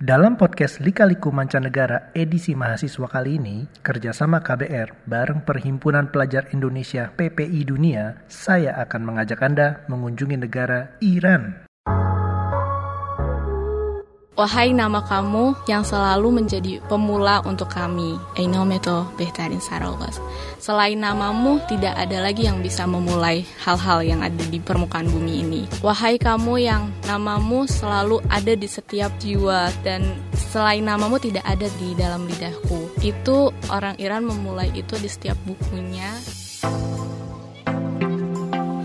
Dalam podcast Lika-Liku Mancanegara edisi mahasiswa kali ini, kerjasama KBR bareng Perhimpunan Pelajar Indonesia PPI Dunia, saya akan mengajak Anda mengunjungi negara Iran. Wahai nama kamu yang selalu menjadi pemula untuk kami. Einometo Behtarin Sarogas. Selain namamu, tidak ada lagi yang bisa memulai hal-hal yang ada di permukaan bumi ini. Wahai kamu yang namamu selalu ada di setiap jiwa dan selain namamu tidak ada di dalam lidahku. Itu orang Iran memulai itu di setiap bukunya.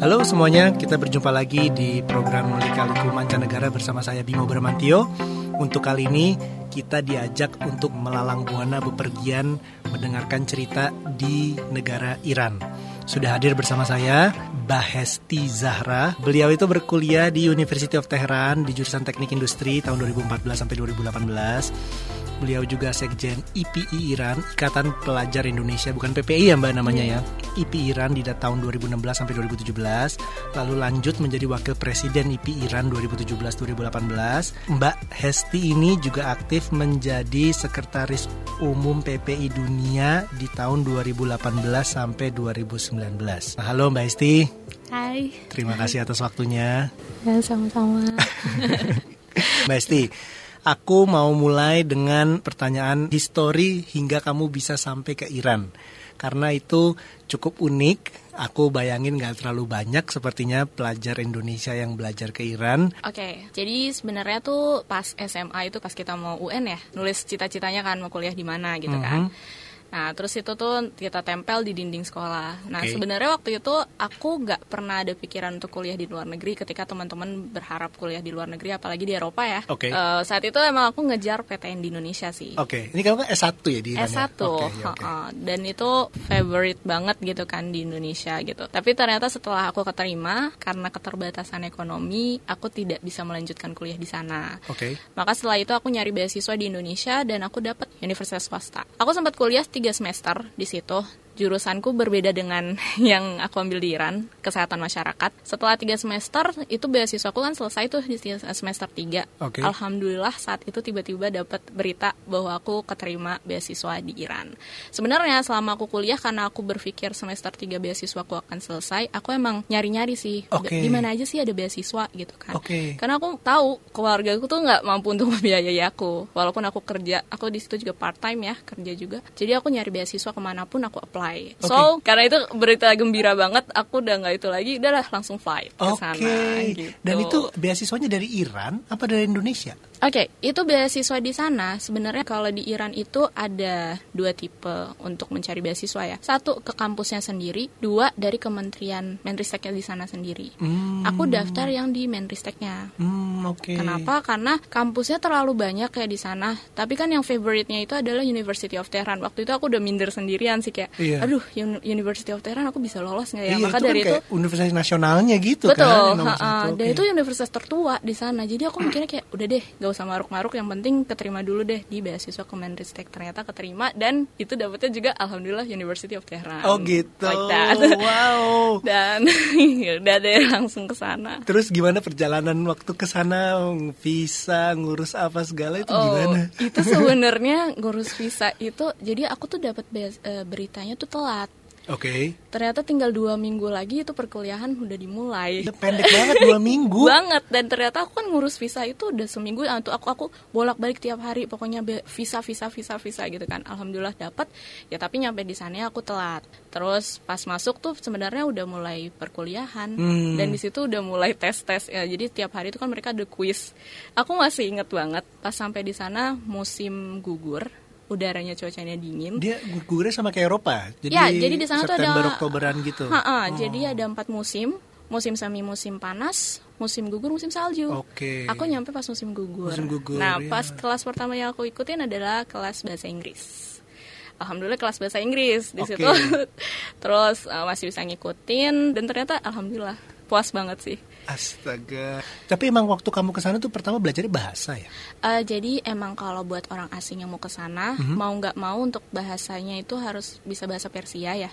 Halo semuanya, kita berjumpa lagi di program Lika-Liku Mancanegara bersama saya Bimo Bramantio. Untuk kali ini kita diajak untuk melalang buana bepergian mendengarkan cerita di negara Iran. Sudah hadir bersama saya Bahesti Zahra. Beliau itu berkuliah di University of Tehran di jurusan Teknik Industri tahun 2014 sampai 2018 Beliau juga sekjen IPI Iran, Ikatan Pelajar Indonesia, bukan PPI ya Mbak namanya ya. IPI Iran di tahun 2016 sampai 2017, lalu lanjut menjadi wakil presiden IPI Iran 2017-2018. Mbak Hesti ini juga aktif menjadi sekretaris umum PPI Dunia di tahun 2018 sampai 2019. Nah, halo Mbak Hesti. Hai. Terima kasih atas waktunya. Ya, sama-sama. Mbak Hesti, Aku mau mulai dengan pertanyaan histori hingga kamu bisa sampai ke Iran. Karena itu cukup unik. Aku bayangin gak terlalu banyak sepertinya pelajar Indonesia yang belajar ke Iran. Oke, okay, jadi sebenarnya tuh pas SMA itu pas kita mau UN ya, nulis cita-citanya kan mau kuliah di mana gitu mm -hmm. kan. Nah, terus itu tuh kita tempel di dinding sekolah. Nah, okay. sebenarnya waktu itu aku nggak pernah ada pikiran untuk kuliah di luar negeri ketika teman-teman berharap kuliah di luar negeri, apalagi di Eropa ya. Okay. Uh, saat itu emang aku ngejar PTN di Indonesia sih. Oke, okay. ini kamu kan S1 ya di Iran S1, ya? okay, ya, okay. Uh, dan itu favorite banget gitu kan di Indonesia gitu. Tapi ternyata setelah aku keterima, karena keterbatasan ekonomi, aku tidak bisa melanjutkan kuliah di sana. Oke. Okay. Maka setelah itu aku nyari beasiswa di Indonesia dan aku dapat universitas swasta. Aku sempat kuliah tiga semester di situ jurusanku berbeda dengan yang aku ambil di Iran, kesehatan masyarakat. Setelah tiga semester, itu beasiswaku kan selesai tuh di semester tiga. Okay. Alhamdulillah saat itu tiba-tiba dapat berita bahwa aku keterima beasiswa di Iran. Sebenarnya selama aku kuliah karena aku berpikir semester tiga beasiswaku akan selesai, aku emang nyari-nyari sih okay. di mana aja sih ada beasiswa gitu kan. Okay. Karena aku tahu keluarga aku tuh nggak mampu untuk membiayai aku, walaupun aku kerja, aku di situ juga part time ya kerja juga. Jadi aku nyari beasiswa ke mana pun aku apply fly. Okay. So karena itu berita gembira banget, aku udah nggak itu lagi, udah langsung fly ke sana. Okay. Gitu. Dan itu beasiswanya dari Iran apa dari Indonesia? Oke, okay, itu beasiswa di sana. Sebenarnya kalau di Iran itu ada dua tipe untuk mencari beasiswa ya. Satu ke kampusnya sendiri, dua dari Kementerian Menristeknya di sana sendiri. Hmm. Aku daftar yang di Menristeknya. Hmm, Okay. Kenapa? Karena kampusnya terlalu banyak kayak di sana. Tapi kan yang favorite-nya itu adalah University of Tehran. Waktu itu aku udah minder sendirian sih kayak, iya. aduh, University of Tehran aku bisa lolos nggak ya? Iya, Maka itu dari kan itu universitas nasionalnya gitu betul, kan. Betul. Okay. Dan itu universitas tertua di sana. Jadi aku mikirnya kayak udah deh, gak usah maruk-maruk yang penting keterima dulu deh di beasiswa Kemenristek. Ternyata keterima dan itu dapetnya juga alhamdulillah University of Tehran. Oh gitu. Like that. wow. Dan ya udah deh langsung ke sana. Terus gimana perjalanan waktu ke sana? Visa ngurus apa segala itu oh, gimana? itu sebenarnya ngurus visa itu jadi aku tuh dapat uh, beritanya tuh telat Oke. Okay. Ternyata tinggal dua minggu lagi itu perkuliahan udah dimulai. Ya, pendek banget dua minggu. banget dan ternyata aku kan ngurus visa itu udah seminggu untuk aku aku bolak balik tiap hari pokoknya visa visa visa visa gitu kan. Alhamdulillah dapat. Ya tapi nyampe di sana aku telat. Terus pas masuk tuh sebenarnya udah mulai perkuliahan hmm. dan di situ udah mulai tes tes ya. Jadi tiap hari itu kan mereka ada quiz. Aku masih inget banget pas sampai di sana musim gugur udaranya cuacanya dingin. Dia gugurnya sama kayak Eropa. Jadi ya, jadi di sana tuh ada Oktoberan gitu. Ha -ha, oh. Jadi ada empat musim. Musim semi, musim panas, musim gugur, musim salju. Oke. Okay. Aku nyampe pas musim gugur. Musim gugur. Nah, ya. pas kelas pertama yang aku ikutin adalah kelas bahasa Inggris. Alhamdulillah kelas bahasa Inggris di okay. situ. Terus uh, masih bisa ngikutin dan ternyata alhamdulillah puas banget sih Astaga. Tapi emang waktu kamu ke sana tuh pertama belajarnya bahasa ya? Uh, jadi emang kalau buat orang asing yang mau ke sana, mm-hmm. mau nggak mau untuk bahasanya itu harus bisa bahasa Persia ya.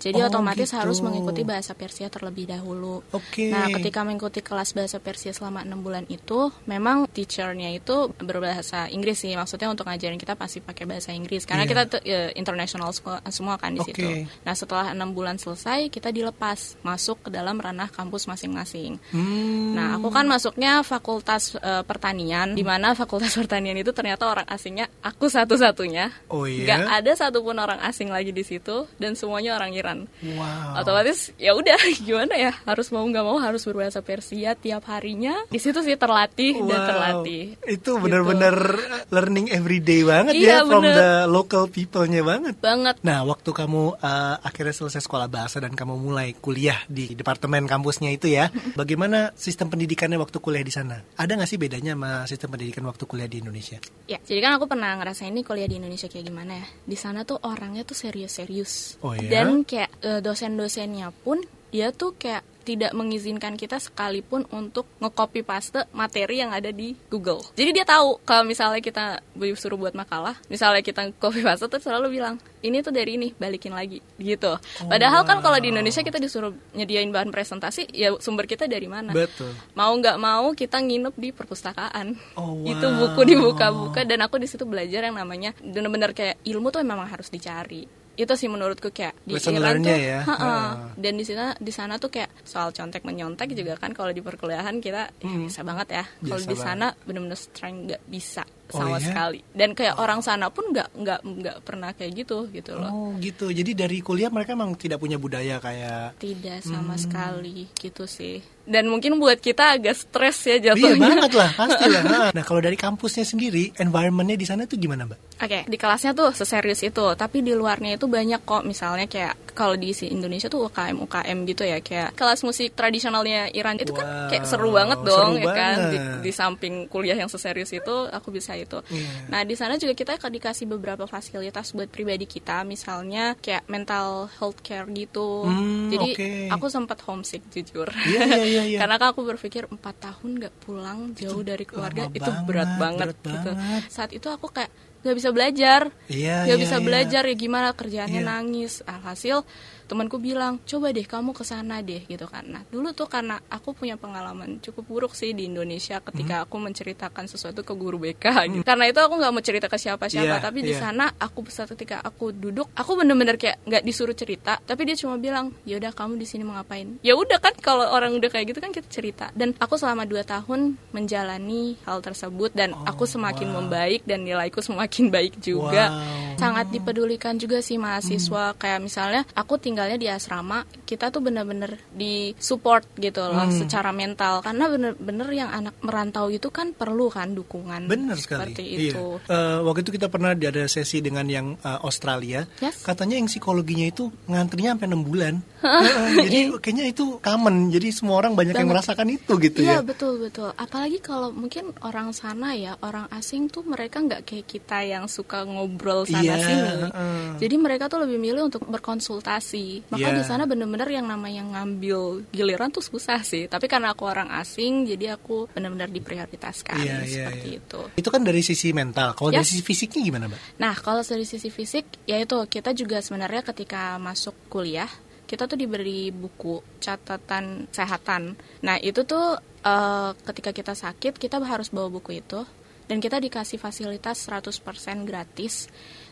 Jadi oh, otomatis gitu. harus mengikuti bahasa Persia terlebih dahulu. Oke. Okay. Nah, ketika mengikuti kelas bahasa Persia selama enam bulan itu, memang teachernya itu berbahasa Inggris sih. Maksudnya untuk ngajarin kita pasti pakai bahasa Inggris karena yeah. kita tuh uh, international semua kan di okay. situ. Nah, setelah enam bulan selesai, kita dilepas masuk ke dalam ranah kampus masing-masing. Hmm. Nah, aku kan masuknya fakultas uh, pertanian, di mana fakultas pertanian itu ternyata orang asingnya aku satu-satunya. Oh iya. Gak ada satupun orang asing lagi di situ dan semuanya orang Iran. Wow. Otomatis ya udah gimana ya harus mau nggak mau harus berbahasa Persia tiap harinya. Di situ sih terlatih wow. dan terlatih. Itu benar-benar gitu. learning everyday banget iya, ya from bener. the local people-nya banget. Banget. Nah, waktu kamu uh, akhirnya selesai sekolah bahasa dan kamu mulai kuliah di departemen kampusnya itu ya, bagaimana Bagaimana sistem pendidikannya waktu kuliah di sana? Ada nggak sih bedanya sama sistem pendidikan waktu kuliah di Indonesia? Ya, jadi kan aku pernah ngerasain ini kuliah di Indonesia kayak gimana ya. Di sana tuh orangnya tuh serius-serius. Oh, iya? Dan kayak uh, dosen-dosennya pun dia tuh kayak tidak mengizinkan kita sekalipun untuk nge-copy paste materi yang ada di Google. Jadi dia tahu kalau misalnya kita disuruh buat makalah, misalnya kita copy paste tuh selalu bilang, ini tuh dari ini, balikin lagi gitu. Oh, Padahal kan kalau di Indonesia kita disuruh nyediain bahan presentasi, ya sumber kita dari mana? Betul. Mau nggak mau kita nginep di perpustakaan. Oh, wow. Itu buku dibuka-buka dan aku di situ belajar yang namanya benar-benar kayak ilmu tuh memang harus dicari itu sih menurutku kayak di Lesson Iran tuh ya. ha -ha. dan di sana di sana tuh kayak soal contek menyontek juga kan kalau di perkuliahan kita hmm. ya, bisa banget ya kalau di sana benar-benar strength nggak bisa sama oh, iya? sekali dan kayak oh. orang sana pun nggak nggak nggak pernah kayak gitu gitu loh oh gitu jadi dari kuliah mereka emang tidak punya budaya kayak tidak sama hmm. sekali gitu sih dan mungkin buat kita agak stres ya jatuhnya. Iya banget lah, pasti lah. Nah kalau dari kampusnya sendiri, environmentnya di sana tuh gimana mbak? Oke, okay, di kelasnya tuh seserius itu, tapi di luarnya itu banyak kok. Misalnya kayak kalau di Indonesia tuh UKM UKM gitu ya, kayak kelas musik tradisionalnya Iran itu wow, kan kayak seru banget dong, seru ya kan. Di, di samping kuliah yang seserius itu, aku bisa itu. Yeah. Nah di sana juga kita akan dikasih beberapa fasilitas buat pribadi kita, misalnya kayak mental health care gitu. Hmm, Jadi okay. aku sempat homesick jujur. Yeah, yeah, yeah iya. Karena kan aku berpikir empat tahun nggak pulang jauh itu dari keluarga itu banget, berat banget berat gitu. Banget. Saat itu aku kayak nggak bisa belajar, iya, nggak iya, bisa iya. belajar ya gimana kerjaannya iya. nangis. Alhasil temanku bilang coba deh kamu ke sana deh gitu kan nah dulu tuh karena aku punya pengalaman cukup buruk sih di Indonesia ketika hmm. aku menceritakan sesuatu ke guru BK gitu. karena itu aku nggak mau cerita ke siapa-siapa yeah, tapi di yeah. sana aku saat ketika aku duduk aku bener-bener kayak nggak disuruh cerita tapi dia cuma bilang ya udah kamu di sini mau ngapain ya udah kan kalau orang udah kayak gitu kan kita cerita dan aku selama dua tahun menjalani hal tersebut dan oh, aku semakin wow. membaik dan nilaiku semakin baik juga wow. Sangat dipedulikan juga sih mahasiswa. Hmm. kayak misalnya aku tinggal tinggalnya di asrama kita tuh bener-bener di support gitu loh hmm. secara mental. Karena bener-bener yang anak merantau itu kan perlu kan dukungan bener sekali. seperti iya. itu uh, waktu itu kita pernah ada sesi dengan yang uh, Australia. Yes. katanya yang psikologinya itu ngantrinya sampai enam bulan. Uh, jadi kayaknya itu common. Jadi semua orang banyak Banget. yang merasakan itu gitu iya, ya. betul betul. Apalagi kalau mungkin orang sana ya orang asing tuh mereka nggak kayak kita yang suka ngobrol sana iya, sini uh. jadi mereka tuh lebih milih untuk berkonsultasi maka yeah. di sana bener-bener yang namanya ngambil giliran tuh susah sih tapi karena aku orang asing jadi aku bener-bener diprioritaskan yeah, yeah, seperti yeah. itu itu kan dari sisi mental kalau yes. dari sisi fisiknya gimana mbak nah kalau dari sisi fisik ya itu kita juga sebenarnya ketika masuk kuliah kita tuh diberi buku catatan kesehatan. Nah itu tuh uh, ketika kita sakit kita harus bawa buku itu dan kita dikasih fasilitas 100% gratis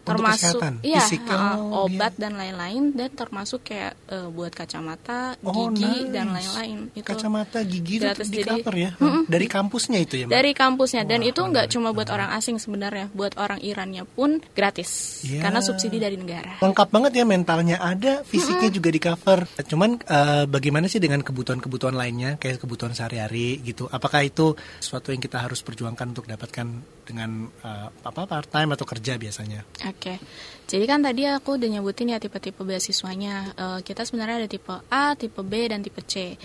termasuk iya uh, obat iya. dan lain-lain dan termasuk kayak uh, buat kacamata oh, gigi nice. dan lain-lain itu kacamata gigi itu di cover ya? Mm dari kampusnya itu ya Mbak? dari kampusnya dan Wah, itu nggak cuma buat orang asing sebenarnya buat orang Irannya pun gratis yeah. karena subsidi dari negara. Lengkap banget ya mentalnya ada fisiknya mm juga di cover. Cuman uh, bagaimana sih dengan kebutuhan-kebutuhan lainnya kayak kebutuhan sehari-hari gitu? Apakah itu sesuatu yang kita harus perjuangkan untuk dapatkan dengan uh, apa part time atau kerja biasanya Oke, jadi kan tadi aku udah nyebutin ya tipe-tipe beasiswanya. Uh, kita sebenarnya ada tipe A, tipe B, dan tipe C.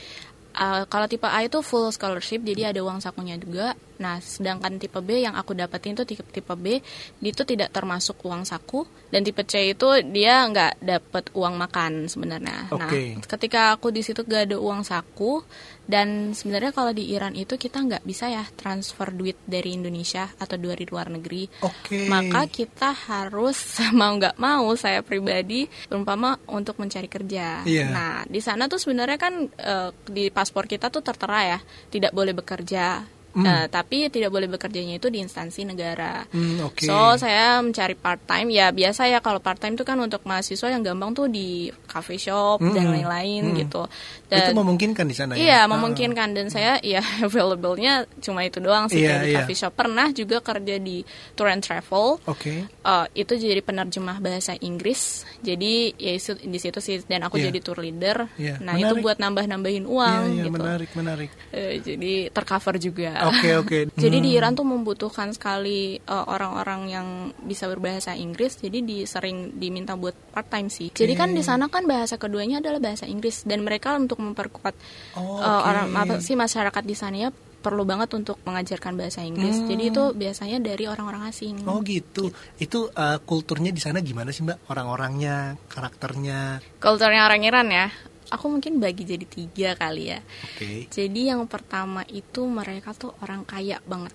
Uh, kalau tipe A itu full scholarship, jadi ada uang sakunya juga. Nah, sedangkan tipe B yang aku dapetin tuh tipe, tipe B, itu tidak termasuk uang saku. Dan tipe C itu dia nggak dapet uang makan sebenarnya. Okay. Nah, ketika aku di situ gak ada uang saku, dan sebenarnya kalau di Iran itu kita nggak bisa ya transfer duit dari Indonesia atau dari luar negeri. Okay. Maka kita harus mau nggak mau saya pribadi berumpama untuk mencari kerja. Yeah. Nah di sana tuh sebenarnya kan uh, di paspor kita tuh tertera ya tidak boleh bekerja Mm. Uh, tapi tidak boleh bekerjanya itu di instansi negara. Mm, okay. So saya mencari part time ya biasa ya kalau part time itu kan untuk mahasiswa yang gampang tuh di cafe shop mm. dan lain-lain mm. gitu. Dan, itu memungkinkan di sana iya, ya? Iya memungkinkan dan saya ya available-nya cuma itu doang sih yeah, di yeah. coffee shop. Pernah juga kerja di tour and travel. Oke. Okay. Uh, itu jadi penerjemah bahasa Inggris. Jadi ya di situ sih dan aku yeah. jadi tour leader. Yeah. Nah menarik. itu buat nambah-nambahin uang yeah, yeah, gitu. Menarik menarik. Uh, jadi tercover juga. Oke okay, oke. Okay. jadi di hmm. Iran tuh membutuhkan sekali eh, orang-orang yang bisa berbahasa Inggris. Jadi di sering diminta buat part time sih. Jadi kan di sana kan bahasa keduanya adalah bahasa Inggris dan mereka untuk memperkuat oh, okay. uh, orang apa sih masyarakat di sana ya perlu banget untuk mengajarkan bahasa Inggris. Hmm. Jadi itu biasanya dari orang-orang asing. Oh gitu. Itu uh, kulturnya di sana gimana sih Mbak? Orang-orangnya, karakternya? Kulturnya orang Iran ya aku mungkin bagi jadi tiga kali ya. Oke. Okay. Jadi yang pertama itu mereka tuh orang kaya banget.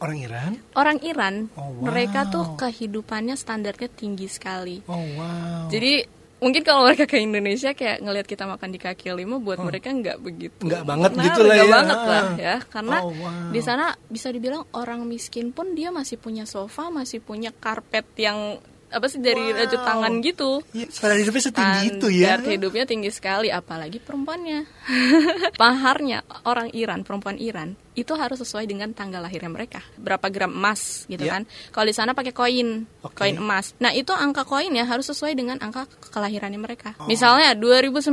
Orang Iran? Orang Iran. Oh, wow. Mereka tuh kehidupannya standarnya tinggi sekali. Oh wow. Jadi mungkin kalau mereka ke Indonesia kayak ngelihat kita makan di kaki lima buat oh. mereka nggak begitu nggak banget nah, gitu lah ya banget lah ya karena oh, wow. di sana bisa dibilang orang miskin pun dia masih punya sofa masih punya karpet yang apa sih dari wow. rajut tangan gitu. Ya, standar hidupnya setinggi itu ya. Standar hidupnya tinggi sekali, apalagi perempuannya. Paharnya orang Iran, perempuan Iran itu harus sesuai dengan tanggal lahirnya mereka. Berapa gram emas gitu yeah. kan. Kalau di sana pakai koin, okay. koin emas. Nah, itu angka koinnya harus sesuai dengan angka kelahirannya mereka. Oh. Misalnya 2009.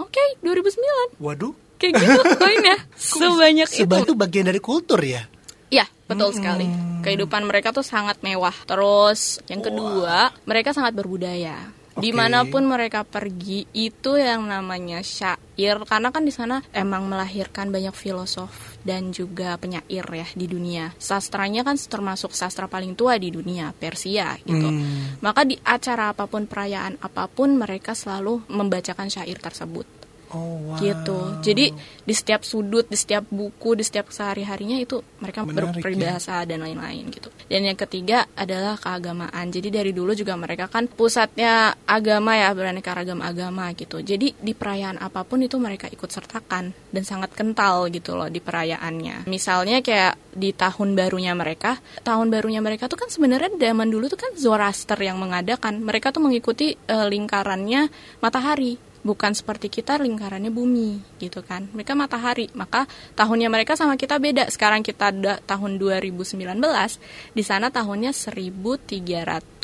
Oke, okay, 2009. Waduh. Kayak gitu koinnya. Sebanyak itu. Sebanyak itu bagian dari kultur ya? Iya, betul hmm. sekali. Kehidupan mereka tuh sangat mewah. Terus yang kedua, wow. mereka sangat berbudaya. Okay. Di mana pun mereka pergi itu yang namanya syair karena kan di sana emang melahirkan banyak filosof dan juga penyair ya di dunia. Sastranya kan termasuk sastra paling tua di dunia Persia gitu. Hmm. Maka di acara apa pun perayaan apa pun mereka selalu membacakan syair tersebut. Oh, wow. gitu. Jadi di setiap sudut, di setiap buku, di setiap sehari-harinya itu mereka berperibahasa ya? dan lain-lain gitu. Dan yang ketiga adalah keagamaan. Jadi dari dulu juga mereka kan pusatnya agama ya, beraneka ragam agama gitu. Jadi di perayaan apa pun itu mereka ikut sertakan dan sangat kental gitu loh di perayaannya. Misalnya kayak di tahun barunya mereka, tahun barunya mereka tuh kan sebenarnya zaman dulu tuh kan Zoroaster yang mengadakan. Mereka tuh mengikuti uh, lingkarannya matahari bukan seperti kita lingkarannya bumi gitu kan. Mereka matahari maka tahunnya mereka sama kita beda. Sekarang kita ada tahun 2019 di sana tahunnya 1397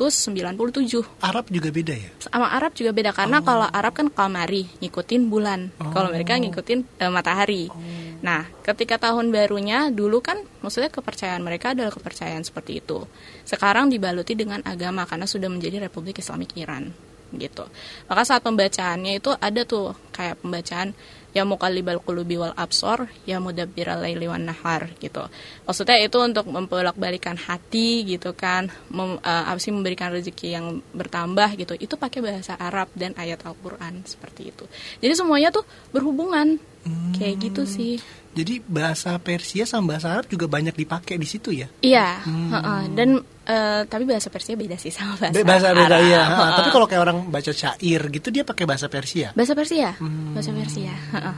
Arab juga beda ya? Sama Arab juga beda karena oh. kalau Arab kan kamari ngikutin bulan. Oh. kalau mereka ngikutin uh, matahari. Oh. nah ketika tahun barunya dulu kan maksudnya kepercayaan mereka adalah kepercayaan seperti itu. Sekarang dibaluti dengan agama karena sudah menjadi Republik Islamik Iran gitu. Maka saat pembacaannya itu ada tuh kayak pembacaan ya muqallibal qulubi wal absor ya mudabbiral laili wan nahar gitu. Maksudnya itu untuk membolak-balikan hati gitu kan, mem, uh, apa sih memberikan rezeki yang bertambah gitu. Itu pakai bahasa Arab dan ayat Al-Qur'an seperti itu. Jadi semuanya tuh berhubungan. Hmm. Kayak gitu sih. Jadi bahasa Persia sama bahasa Arab juga banyak dipakai di situ ya? Iya, hmm. uh -uh. dan uh, tapi bahasa Persia beda sih sama bahasa bahasa beda Arab. ya. Uh -uh. Tapi kalau kayak orang baca syair gitu dia pakai bahasa Persia? Bahasa Persia, hmm. bahasa Persia. Uh -uh.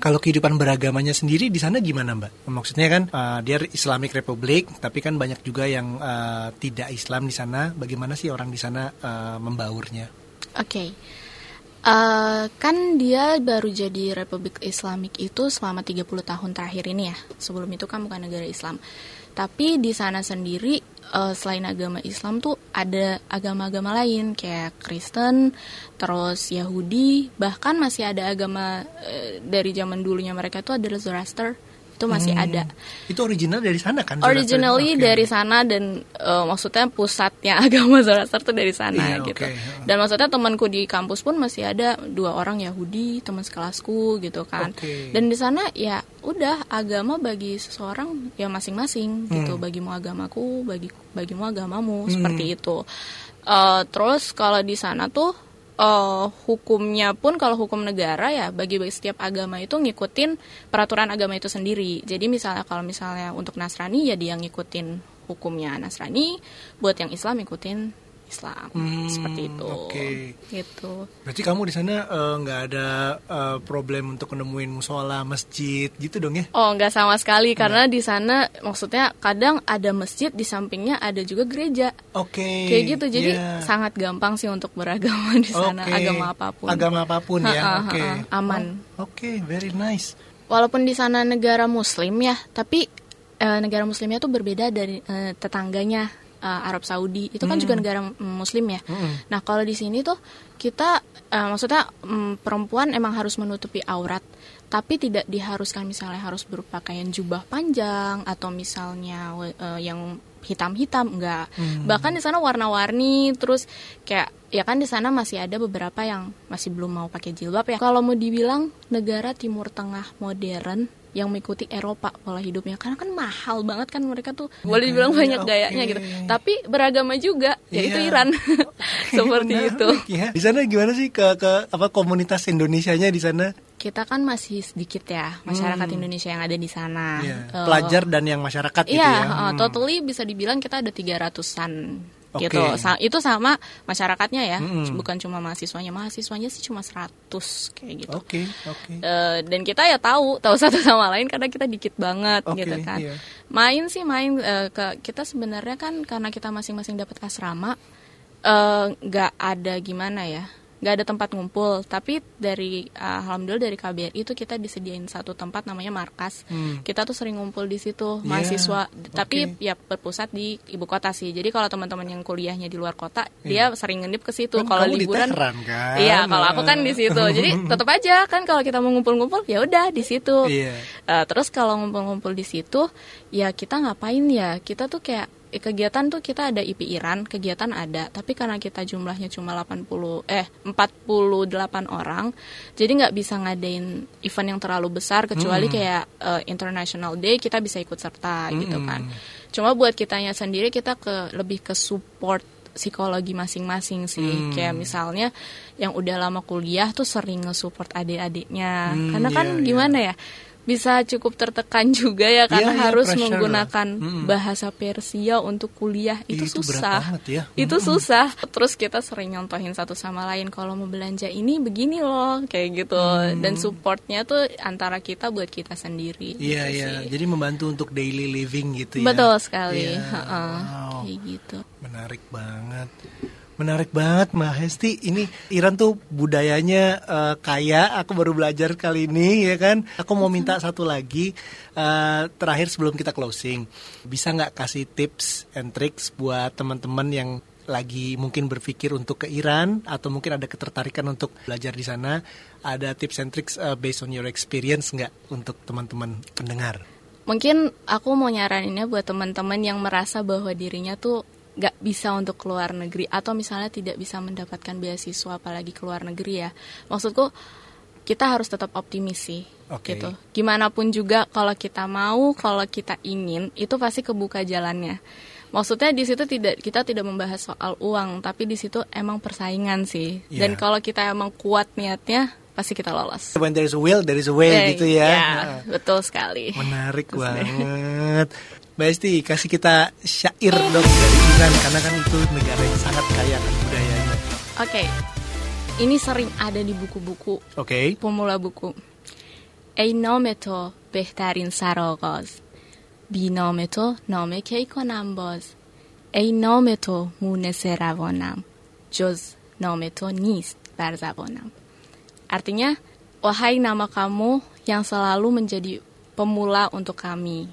Kalau kehidupan beragamanya sendiri di sana gimana Mbak? Maksudnya kan uh, dia Islamic Republic, tapi kan banyak juga yang uh, tidak Islam di sana. Bagaimana sih orang di sana uh, membaurnya? Oke. Okay. Uh, kan dia baru jadi Republik Islamik itu selama 30 tahun terakhir ini ya. Sebelum itu kan bukan negara Islam. Tapi di sana sendiri uh, selain agama Islam tuh ada agama-agama lain kayak Kristen, terus Yahudi, bahkan masih ada agama uh, dari zaman dulunya mereka tuh adalah Zoroaster itu masih Hmm. ada. Itu original dari sana kan? Originally Oke. dari sana dan eh, maksudnya pusatnya agama Zoroaster tuh dari sana Iya, gitu. oke. Dan maksudnya temanku di kampus pun masih ada dua orang Yahudi teman sekelasku gitu kan. Oke. Dan di sana ya udah agama bagi seseorang ya masing-masing gitu. Hmm. Bagimu agamaku, bagi bagimu agamamu seperti itu. Eh, terus kalau di sana tuh eh, hukumnya pun kalau hukum negara ya bagi bagi setiap agama itu ngikutin peraturan agama itu sendiri. Jadi misalnya kalau misalnya untuk Nasrani ya dia ngikutin hukumnya Nasrani, buat yang Islam ngikutin Islam Hmm, seperti itu. oke. Gitu. Berarti kamu di sana eh, nggak ada eh, problem untuk nemuin musola, masjid gitu dong ya? Oh, nggak sama sekali karena di sana maksudnya kadang ada masjid di sampingnya ada juga gereja. Oke. Kayak gitu. Jadi ya. sangat gampang sih untuk beragama di sana, Oke. agama apa pun. Agama apa pun ya. Oke. ha-ha, aman. Oh, Oke, very nice. Walaupun di sana negara muslim ya, tapi eh, negara muslimnya tuh berbeda dari eh, tetangganya eh, Arab Saudi. Itu kan juga negara mm, muslim ya. Mm-mm. Nah, kalau di sini tuh kita eh, maksudnya mm, perempuan emang harus menutupi aurat, tapi tidak diharuskan misalnya harus berpakaian jubah panjang atau misalnya eh, yang hitam-hitam enggak. Bahkan di sana warna-warni terus kayak ya kan di sana masih ada beberapa yang masih belum mau pakai jilbab ya. Kalau mau dibilang negara Timur Tengah modern yang mengikuti Eropa pola hidupnya karena kan mahal banget kan mereka tuh boleh dibilang banyak oke. gayanya gitu tapi beragama juga yaitu Iya. Iran seperti Menarik itu ya. Di sana gimana sih ke ke apa komunitas Indonesianya di sana? kita kan masih sedikit ya masyarakat Indonesia yang ada di sana Hmm. Iya. Eh, Pelajar dan yang masyarakat gitu Iya, ya. uh, Hmm. totally bisa dibilang kita ada 300-an Oke. gitu. Sa- itu sama masyarakatnya ya, Mm-mm. bukan cuma mahasiswanya. Mahasiswanya sih cuma 100 kayak gitu. Oke, oke. Eh, dan kita ya tahu, tahu satu sama lain karena kita dikit banget Oke, gitu kan. iya. Main sih main eh, ke kita sebenarnya kan karena kita masing-masing dapat asrama eh, nggak ada gimana ya nggak ada tempat ngumpul tapi dari eh, alhamdulillah dari KBRI itu kita disediain satu tempat namanya markas Hmm. kita tuh sering ngumpul di situ Iya, mahasiswa tapi oke. ya berpusat di ibu kota sih jadi kalau teman-teman yang kuliahnya di luar kota dia sering ngendip ke situ Kan kalau liburan kan? iya kalau aku kan di situ jadi tetap aja kan kalau kita mau ngumpul-ngumpul ya udah di situ Iya. Eh, terus kalau ngumpul-ngumpul di situ, ya kita ngapain ya? Kita tuh kayak kegiatan tuh kita ada IP Iran, kegiatan ada, tapi karena kita jumlahnya cuma 80 eh 48 orang, jadi nggak bisa ngadain event yang terlalu besar kecuali kayak eh, International Day kita bisa ikut serta gitu kan. Cuma buat kitanya sendiri kita ke lebih ke support psikologi masing-masing sih. Kayak misalnya yang udah lama kuliah tuh sering nge-support adik-adiknya. Hmm, Karena kan iya, iya. gimana ya? Bisa cukup tertekan juga ya karena Iya, iya, harus pressure menggunakan. Mm-mm. bahasa Persia untuk kuliah itu, Itu susah. ya. Itu susah. Terus kita sering nyontohin satu sama lain kalau mau belanja ini begini loh kayak gitu. Dan supportnya tuh antara kita buat kita sendiri. Iya, gitu iya. Jadi membantu untuk daily living gitu ya. Betul sekali. Iya, Heeh. wow. Kayak gitu. Menarik banget. Menarik banget Mbak Hesti. Ini Iran tuh budayanya eh, kaya. Aku baru belajar kali ini ya kan. Aku mau minta satu lagi eh, terakhir sebelum kita closing. Bisa nggak kasih tips and tricks buat teman-teman yang lagi mungkin berpikir untuk ke Iran atau mungkin ada ketertarikan untuk belajar di sana. Ada tips and tricks eh, based on your experience nggak untuk teman-teman pendengar? Mungkin aku mau nyaraninnya buat teman-teman yang merasa bahwa dirinya tuh nggak bisa untuk keluar negeri atau misalnya tidak bisa mendapatkan beasiswa apalagi keluar negeri ya. Maksudku kita harus tetap optimis sih. Oke. Gitu. Gimana pun juga kalau kita mau, kalau kita ingin, itu pasti kebuka jalannya. Maksudnya di situ tidak kita tidak membahas soal uang, tapi di situ emang persaingan sih. Dan Iya. kalau kita emang kuat niatnya, pasti kita lolos. When there is a will, there is a way Eh, gitu ya. ya, Nah. betul sekali. Menarik banget. Mbak Esti, kasih kita syair dong dari Iran karena kan itu negara yang sangat kaya akan budayanya. Oke, ini sering ada di buku-buku Oke. pemula buku. ای نام تو بهترین سرآغاز بی نام تو نامه کی کنم باز ای نام تو مونس روانم جز نام تو نیست بر زبانم Artinya, wahai nama kamu yang selalu menjadi pemula untuk kami.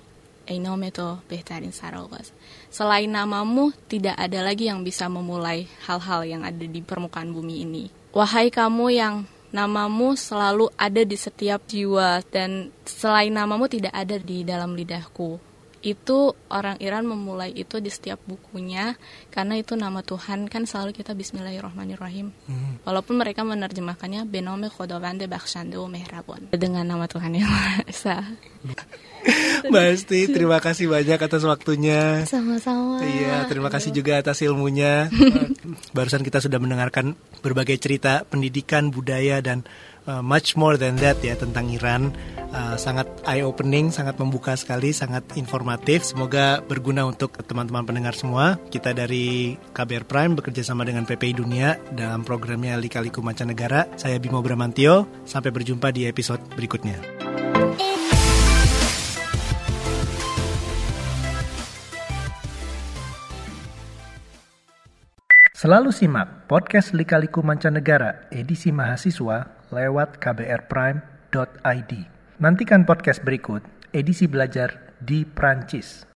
Ey nome to behtarin sarogos. Selain namamu, tidak ada lagi yang bisa memulai hal-hal yang ada di permukaan bumi ini. Wahai kamu yang namamu selalu ada di setiap jiwa dan selain namamu tidak ada di dalam lidahku. Itu orang Iran memulai itu di setiap bukunya karena itu nama Tuhan kan selalu kita Bismillahirrahmanirrahim. Hmm. Walaupun mereka menerjemahkannya Benome Khodovande Bakhshande Mehrabon dengan nama Tuhan yang Maha. Mbak Esti, terima kasih banyak atas waktunya. Sama-sama. Iya, terima kasih juga atas ilmunya. Barusan kita sudah mendengarkan berbagai cerita pendidikan, budaya, dan uh, much more than that ya tentang Iran. Uh, sangat eye opening, sangat membuka sekali, sangat informatif. Semoga berguna untuk teman-teman pendengar semua. Kita dari KBR Prime bekerja sama dengan PPI Dunia dalam programnya Lika-Liku Mancanegara. Saya Bimo Bramantio. Sampai berjumpa di episode berikutnya. Selalu simak podcast Lika-Liku Mancanegara edisi mahasiswa lewat kbrprime.id. Nantikan podcast berikut edisi belajar di Prancis.